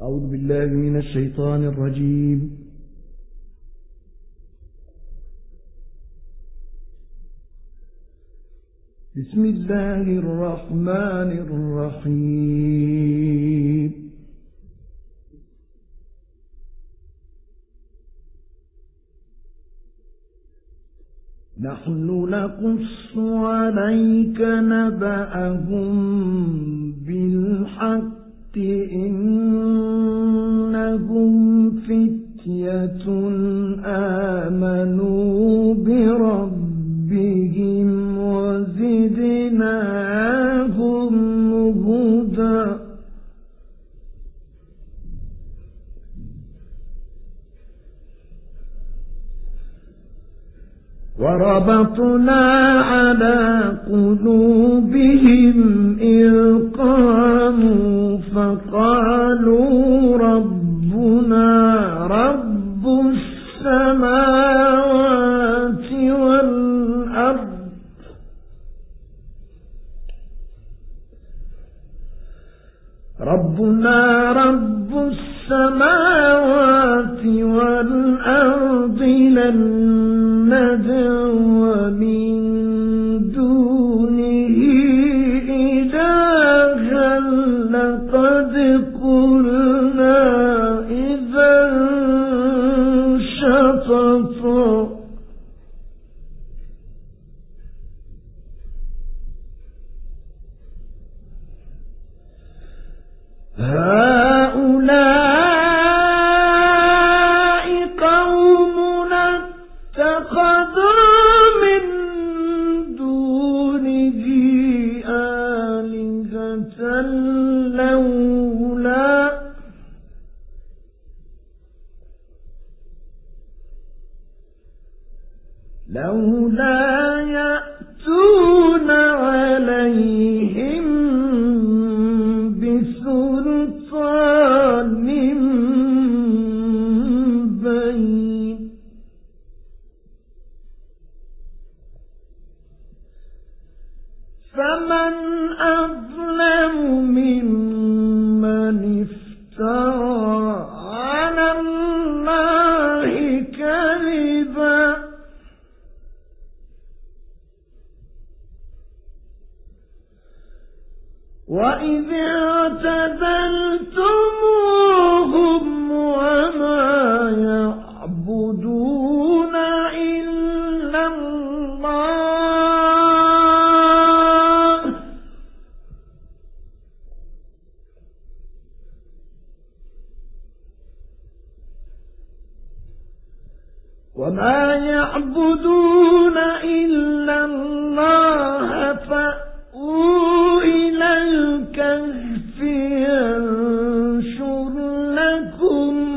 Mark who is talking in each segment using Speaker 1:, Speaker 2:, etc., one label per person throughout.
Speaker 1: أعوذ بالله من الشيطان الرجيم. بسم الله الرحمن الرحيم. نحن نقص عليك نبأهم بالحق إن ربطنا فمن أضل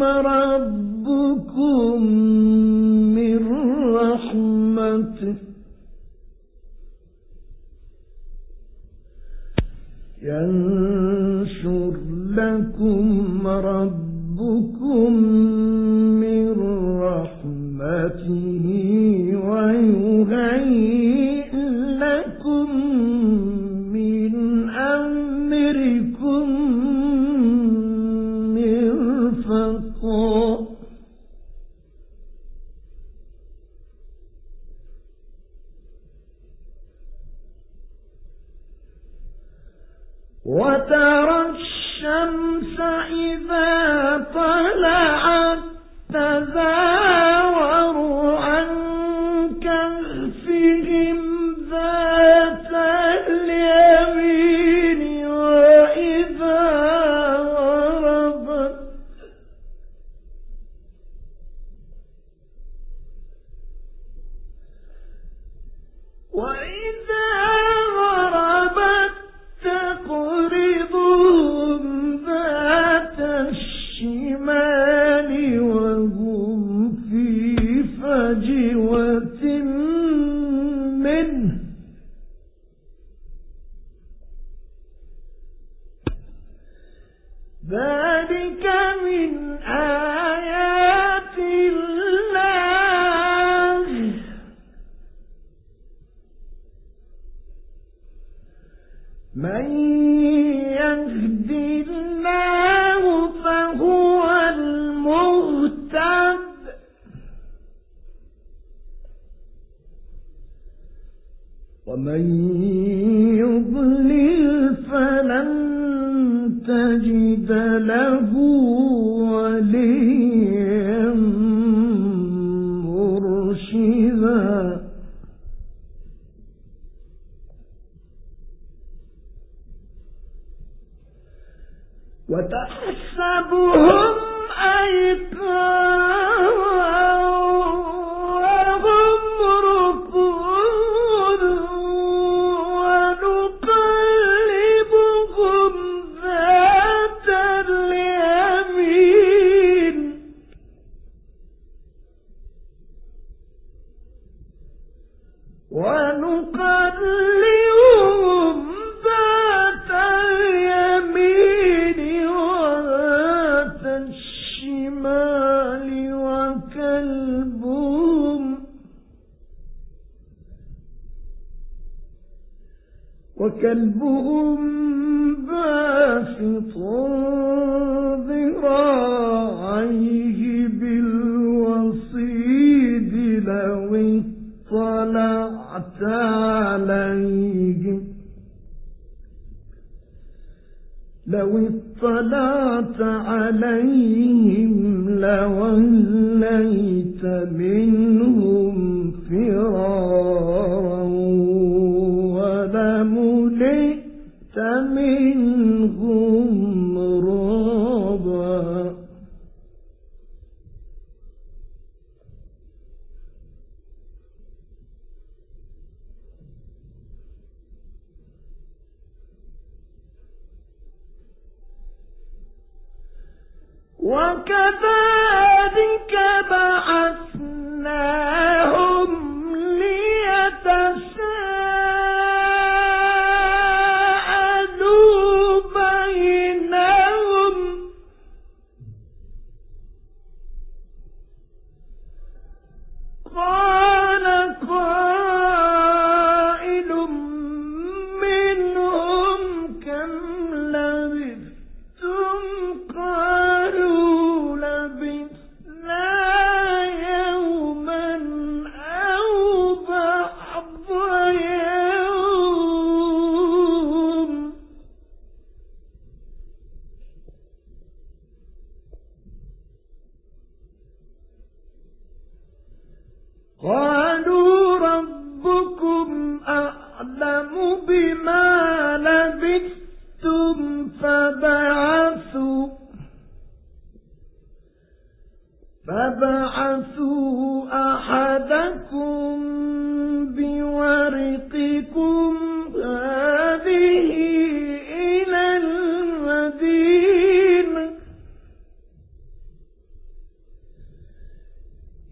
Speaker 1: ربكم ذلك من آيات الله. من يهد الله فهو المهتد. ومن وكلبهم باسط ذراعيه بالوصيد لو اطلعت عليهم لو اطلعت عليهم لوليت منهم وكذلك بعثناهم فبعثوا فبعثوا أحدكم بورقكم هذه إلى المدينة.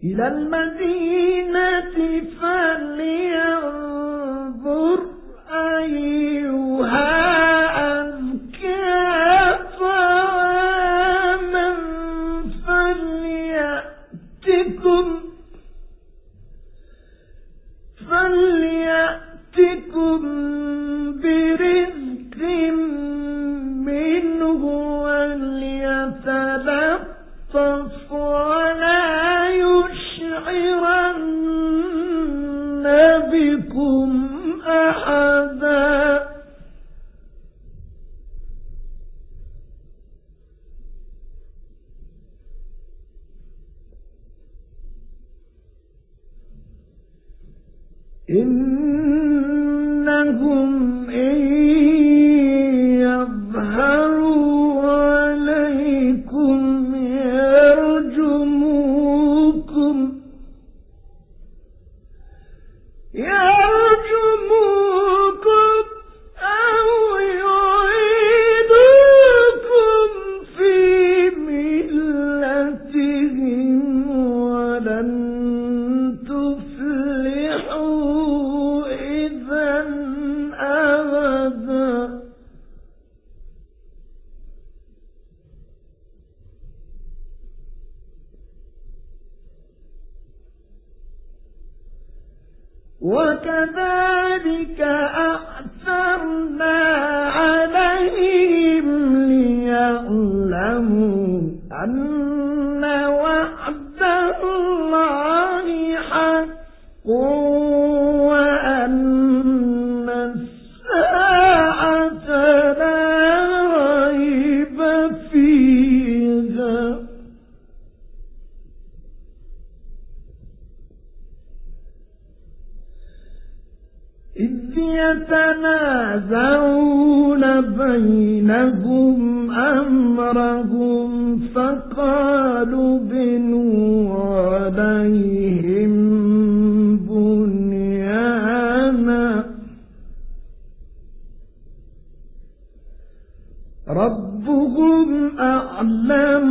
Speaker 1: إلى المدينة فلينظر أيها إنهم إن يظهروا عليكم يرجموكم. يرجموكم وكذلك أعثرنا عليهم ليعلموا أن إذ يتنازعون بينهم أمرهم فقالوا بنوا عليهم بنيانا. ربهم أعلم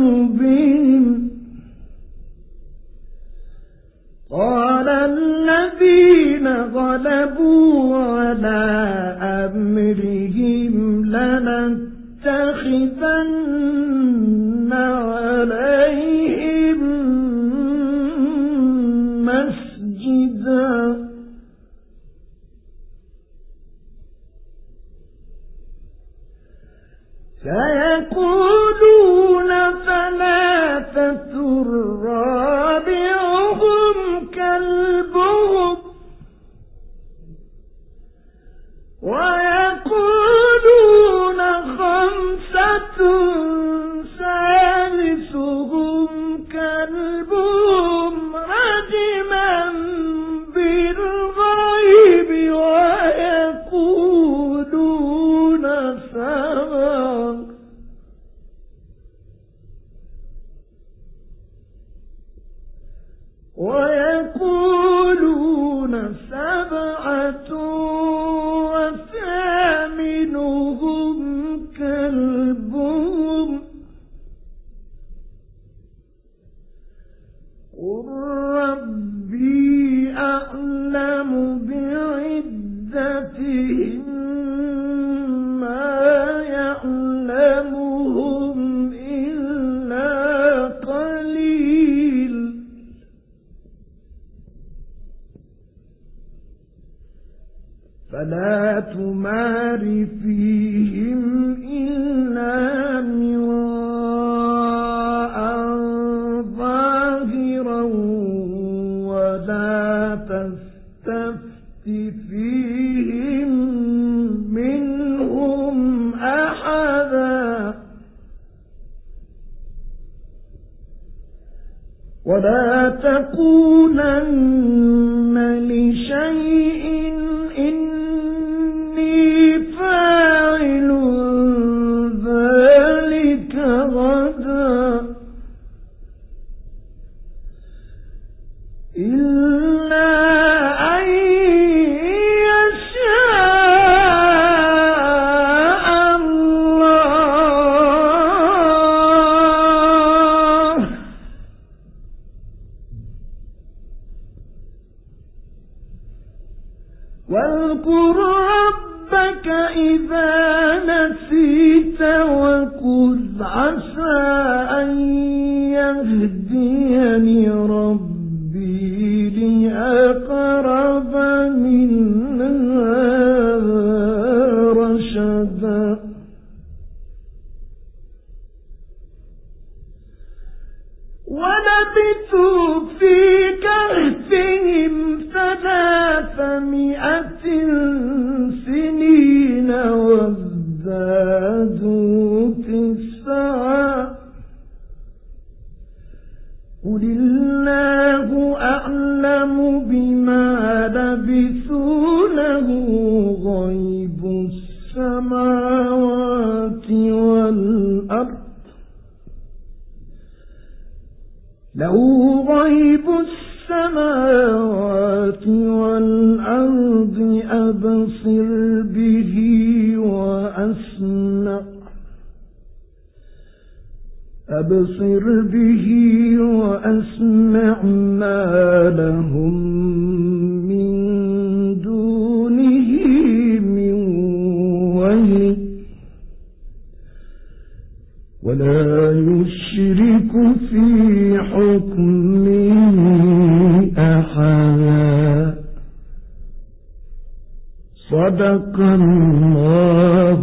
Speaker 1: ولا تكونن لشيء أبصر به وأسمع. أبصر به وأسمع ما لهم من دونه من ولي ولا يشرك في حكمه صدق الله